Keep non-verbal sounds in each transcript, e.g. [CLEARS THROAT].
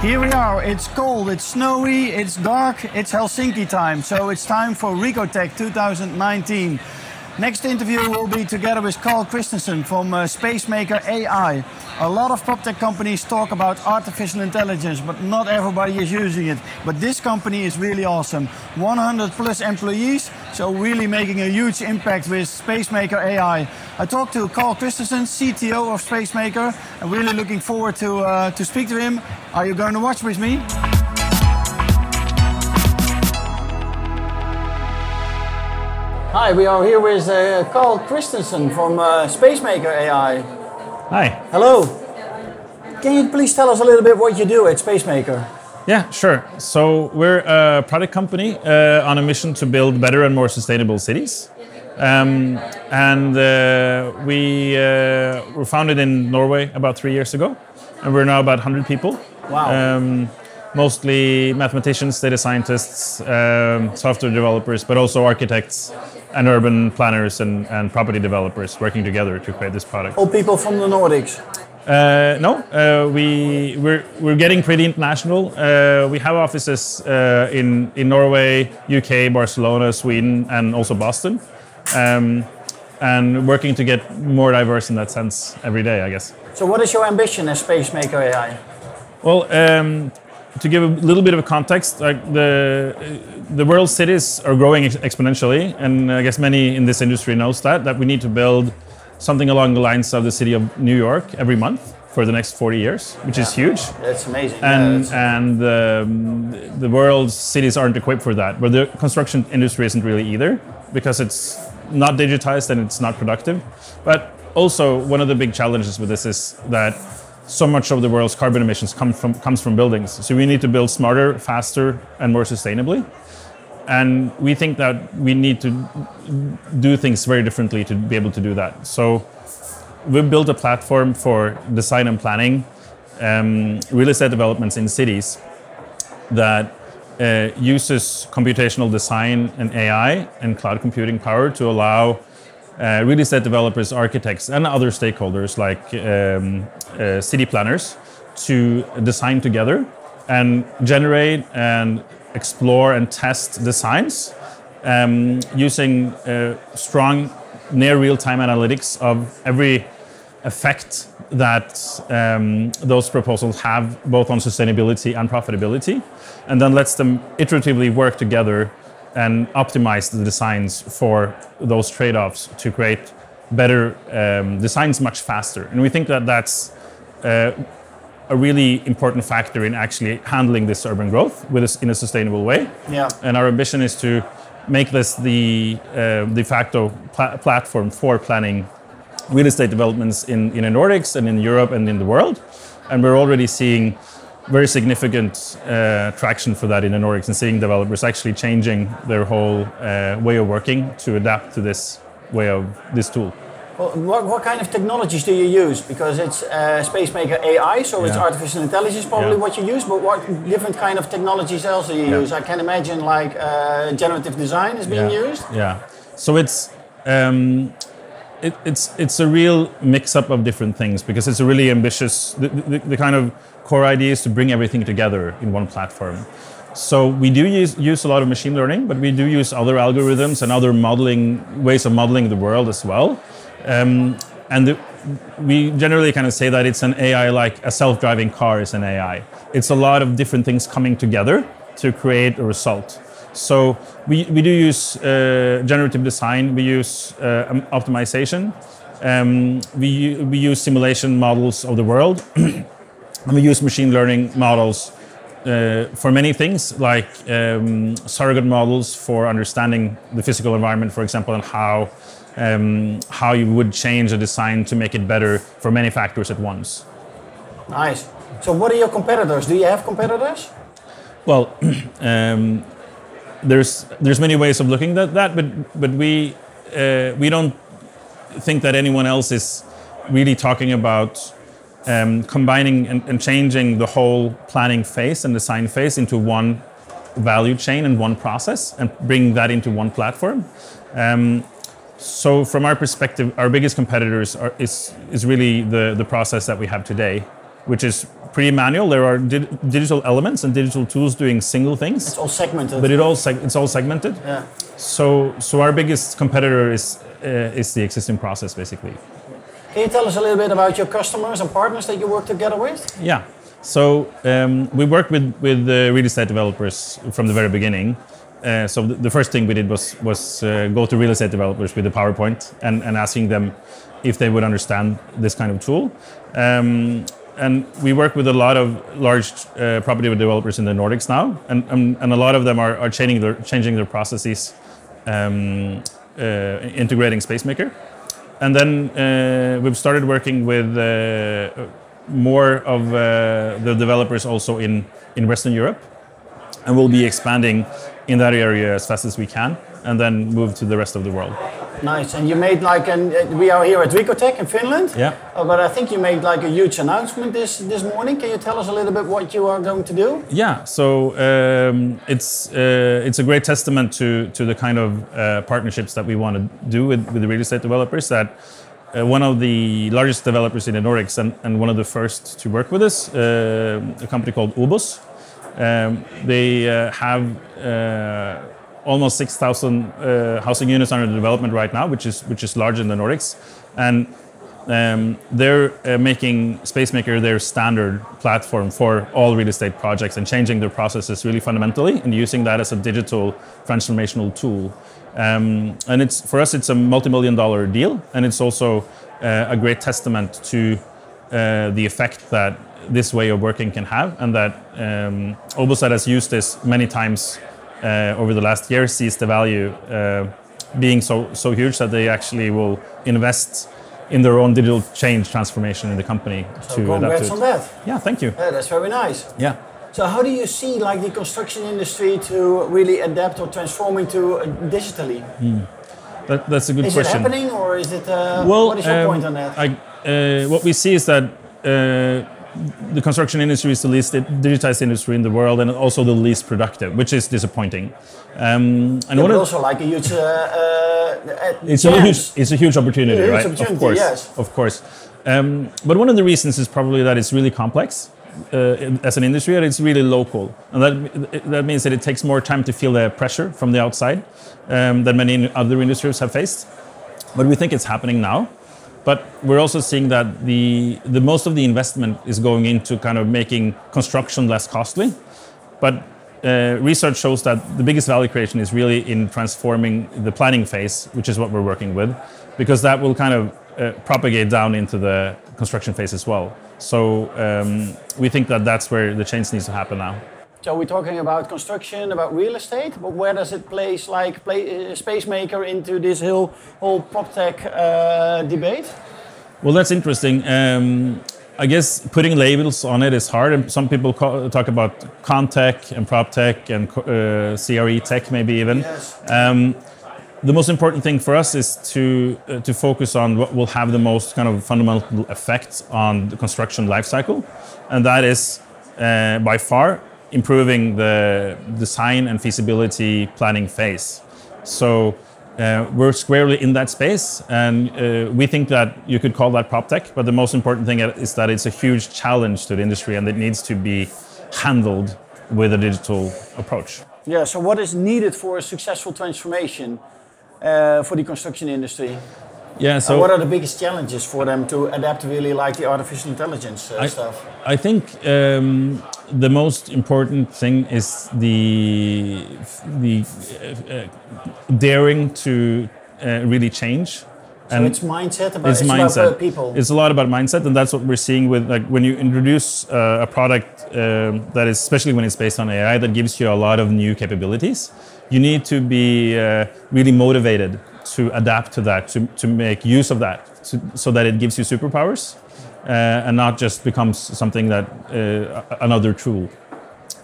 Here we are. It's cold, it's snowy, it's dark, it's Helsinki time. So it's time for Recotech 2019. Next interview will be together with Carl Christensen from uh, Spacemaker AI. A lot of prop tech companies talk about artificial intelligence, but not everybody is using it. But this company is really awesome. 100 plus employees, so really making a huge impact with Spacemaker AI. I talked to Carl Christensen, CTO of Spacemaker, and really looking forward to, uh, to speak to him. Are you going to watch with me? Hi, we are here with uh, Carl Christensen from uh, Spacemaker AI. Hi. Hello. Can you please tell us a little bit what you do at Spacemaker? Yeah, sure. So we're a product company uh, on a mission to build better and more sustainable cities. Um, and uh, we uh, were founded in Norway about three years ago, and we're now about 100 people. Wow. Um, mostly mathematicians, data scientists, um, software developers, but also architects and urban planners and, and property developers working together to create this product. All people from the Nordics. Uh, no, uh, we we're, we're getting pretty international. Uh, we have offices uh, in in Norway, UK, Barcelona, Sweden, and also Boston, um, and working to get more diverse in that sense every day, I guess. So, what is your ambition as Spacemaker AI? Well, um, to give a little bit of a context, like the the world cities are growing ex- exponentially, and I guess many in this industry knows that that we need to build something along the lines of the city of New York every month for the next 40 years, which is huge. That's amazing. And Yeah, and um, the world's cities aren't equipped for that. But the construction industry isn't really either because it's not digitized and it's not productive. But also one of the big challenges with this is that so much of the world's carbon emissions come from comes from buildings. So we need to build smarter, faster, and more sustainably. And we think that we need to do things very differently to be able to do that. So we built a platform for design and planning, um, real estate developments in cities that uh, uses computational design and AI and cloud computing power to allow uh, real estate developers, architects, and other stakeholders like um, uh, city planners to design together and generate and explore and test designs um, using uh, strong near real-time analytics of every effect that um, those proposals have both on sustainability and profitability. And then lets them iteratively work together and optimize the designs for those trade-offs to create better um, designs much faster and we think that that's uh, a really important factor in actually handling this urban growth with us in a sustainable way Yeah. and our ambition is to make this the uh, de facto pla- platform for planning real estate developments in, in the Nordics and in Europe and in the world. And we're already seeing very significant uh, traction for that in the Nordics and seeing developers actually changing their whole uh, way of working to adapt to this way of this tool. Well, what, what kind of technologies do you use? Because it's uh, Spacemaker AI, so it's artificial intelligence probably Yeah. what you use. But what different kind of technologies else do you Yeah. use? I can imagine like uh, generative design is being yeah. used. Yeah. So it's um, it, it's it's a real mix-up of different things because it's a really ambitious. The, the, the kind of core idea is to bring everything together in one platform. So we do use, use a lot of machine learning, but we do use other algorithms and other modeling ways of modeling the world as well. Um, and the, we generally kind of say that it's an AI like a self-driving car is an AI. It's a lot of different things coming together to create a result. So we, we do use uh, generative design, we use uh, um, optimization, um, we, we use simulation models of the world, [CLEARS THROAT] and we use machine learning models uh, for many things, like um, surrogate models for understanding the physical environment, for example, and how, um, how you would change a design to make it better for many factors at once. Nice. So what are your competitors? Do you have competitors? Well, [CLEARS THROAT] um, there's there's many ways of looking at that, but but we uh, we don't think that anyone else is really talking about um, combining and, and, changing the whole planning phase and design phase into one value chain and one process and bring that into one platform. Um, so from our perspective, our biggest competitors are, is, is really the, the process that we have today, which is pretty manual. There are di- digital elements and digital tools doing single things. It's all segmented. But it all seg- it's all segmented. Yeah. So so our biggest competitor is uh, is the existing process basically. Can you tell us a little bit about your customers and partners that you work together with? Yeah. So um, we work with with the real estate developers from the very beginning. Uh, so the, the, first thing we did was was uh, go to real estate developers with a PowerPoint and, and asking them if they would understand this kind of tool. Um, and we work with a lot of large uh, property developers in the Nordics now, and, and, and a lot of them are, are changing their changing their processes, um, uh, integrating SpaceMaker. And then uh, we've started working with uh, more of uh, the developers also in, in Western Europe. And we'll be expanding in that area as fast as we can and then move to the rest of the world. Nice. And you made like an. Uh, we are here at Recotech in Finland. Yeah. Uh, but I think you made like a huge announcement this this morning. Can you tell us a little bit what you are going to do? Yeah. So um, it's uh, it's a great testament to to the kind of uh, partnerships that we want to do with with the real estate developers. That uh, one of the largest developers in the Nordics and, and one of the first to work with us, uh, a company called OBOS. Um, they have almost 6,000 uh, housing units under development right now, which is which is large in the Nordics, and um, they're uh, making SpaceMaker their standard platform for all real estate projects and changing their processes really fundamentally and using that as a digital transformational tool. Um, and it's for us, it's a multi-million dollar deal, and it's also uh, a great testament to uh, the effect that this way of working can have, and that um, has used this many times over the last year sees the value uh, being so so huge that they actually will invest in their own digital change transformation in the company so to congrats adapt to on that. Yeah, thank you. Yeah, that's very nice. Yeah. So how do you see like the construction industry to really adapt or transform into uh, digitally? Mm. That, that's a good is question. Is it happening or is it? Uh, well, what is your um, point on that? I, uh, what we see is that uh, the construction industry is the least digitized industry in the world and also the least productive, which is disappointing. Um, and yeah, also like a huge. Uh, uh, it's a huge. It's a huge opportunity, huge right? Opportunity, of course, yes. of course. Um, but one of the reasons is probably that it's really complex. Uh, as an industry, and it's really local, and that that means that it takes more time to feel the pressure from the outside um, than many other industries have faced. But we think it's happening now, but we're also seeing that the, the most of the investment is going into kind of making construction less costly. But uh, research shows that the biggest value creation is really in transforming the planning phase, which is what we're working with, because that will kind of uh, propagate down into the construction phase as well. So um, we think that that's where the change needs to happen now. So we're talking about construction, about real estate, but where does it place like play, uh, SpaceMaker into this whole whole prop tech uh, debate? Well, that's interesting. Um, I guess putting labels on it is hard, and some people call, talk about tech and prop tech and uh, CRE tech, maybe even. Yes. Um, the most important thing for us is to uh, to focus on what will have the most kind of fundamental effect on the construction lifecycle, and that is uh, by far improving the design and feasibility planning phase. So uh, we're squarely in that space, and uh, we think that you could call that prop tech. But the most important thing is that it's a huge challenge to the industry, and it needs to be handled with a digital approach. Yeah. So what is needed for a successful transformation uh, for the construction industry? Yeah. So and what are the biggest challenges for them to adapt really like the artificial intelligence uh, I, stuff? I think um, the most important thing is the the uh, uh, daring to uh, really change. And so it's mindset about, it's, it's mindset. about people. It's a lot about mindset, and that's what we're seeing with like when you introduce uh, a product um, that is, especially when it's based on AI, that gives you a lot of new capabilities. You need to be uh, really motivated to adapt to that, to, to make use of that, to, so that it gives you superpowers uh, and not just becomes something that uh, another tool.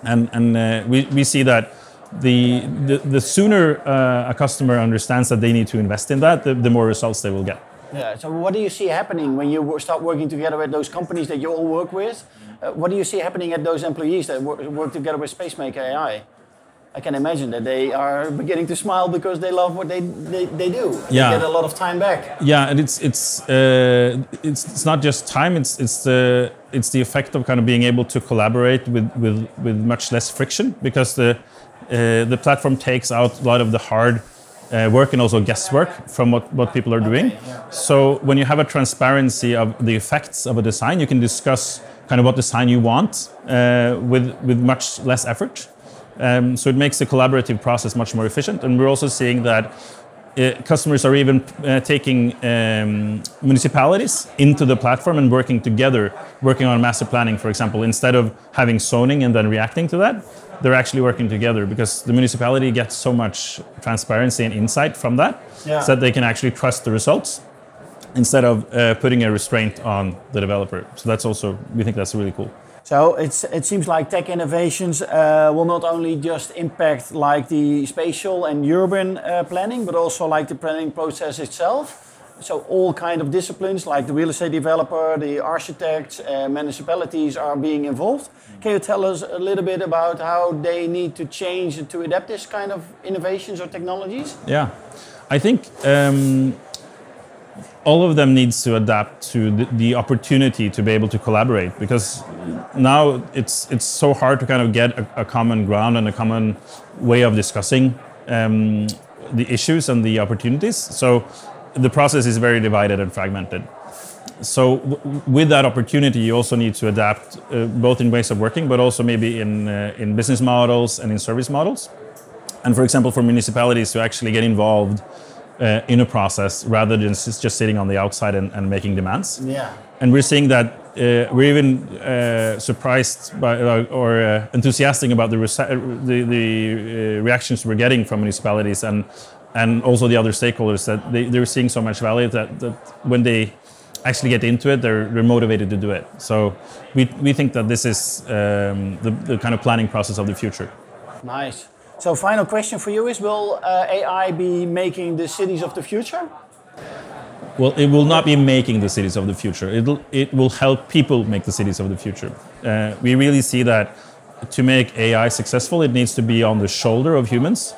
And, and uh, we, we see that the, the, the sooner uh, a customer understands that they need to invest in that, the, the more results they will get. Yeah. So what do you see happening when you start working together with those companies that you all work with? Uh, what do you see happening at those employees that work, work together with SpaceMaker AI? I can imagine that they are beginning to smile because they love what they, they, they do. Yeah. They get a lot of time back. Yeah, and it's it's uh, it's, it's not just time. It's it's the it's the effect of kind of being able to collaborate with with, with much less friction because the uh, the platform takes out a lot of the hard uh, work and also guesswork from what, what people are doing. So when you have a transparency of the effects of a design, you can discuss kind of what design you want uh, with with much less effort. Um, so it makes the collaborative process much more efficient. And we're also seeing that uh, customers are even uh, taking um, municipalities into the platform and working together, working on master planning, for example, instead of having zoning and then reacting to that. They're actually working together because the municipality gets so much transparency and insight from that, Yeah. so that they can actually trust the results instead of uh, putting a restraint on the developer. So that's also we think that's really cool. So it seems like tech innovations uh, will not only just impact like the spatial and urban uh, planning, but also like the planning process itself. So all kind of disciplines like the real estate developer, the architects, uh, municipalities are being involved. Can you tell us a little bit about how they need to change to adapt this kind of innovations or technologies? Yeah, I think um, all of them needs to adapt to the, the opportunity to be able to collaborate because now it's it's so hard to kind of get a, a common ground and a common way of discussing um, the issues and the opportunities. So the process is very divided and fragmented. So with that opportunity, you also need to adapt uh, both in ways of working, but also maybe in uh, in business models and in service models. And for example, for municipalities to actually get involved uh, in a process rather than just just sitting on the outside and, and making demands. Yeah. And we're seeing that uh, we're even uh, surprised by uh, or uh, enthusiastic about the, the, the uh, reactions we're getting from municipalities and and also the other stakeholders that they, they're seeing so much value that, that when they actually get into it, they're, they're motivated to do it. So we, we think that this is um, the, the kind of planning process of the future. Nice. So final question for you is, will uh, AI be making the cities of the future? Well, it will not be making the cities of the future. It'll, it will help people make the cities of the future. Uh, we really see that to make AI successful, it needs to be on the shoulder of humans,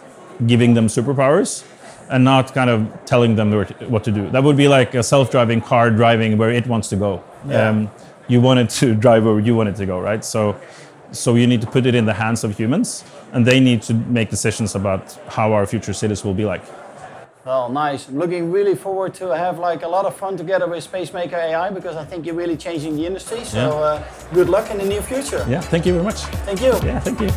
giving them superpowers, and not kind of telling them what to do. That would be like a self-driving car driving where it wants to go. Yeah. Um, you want it to drive where you want it to go, right? So, so you need to put it in the hands of humans, and they need to make decisions about how our future cities will be like. Well, nice. I'm looking really forward to have like a lot of fun together with SpaceMaker AI because I think you're really changing the industry. So Yeah. uh, good luck in the near future. Yeah, thank you very much. Thank you. Yeah, thank you.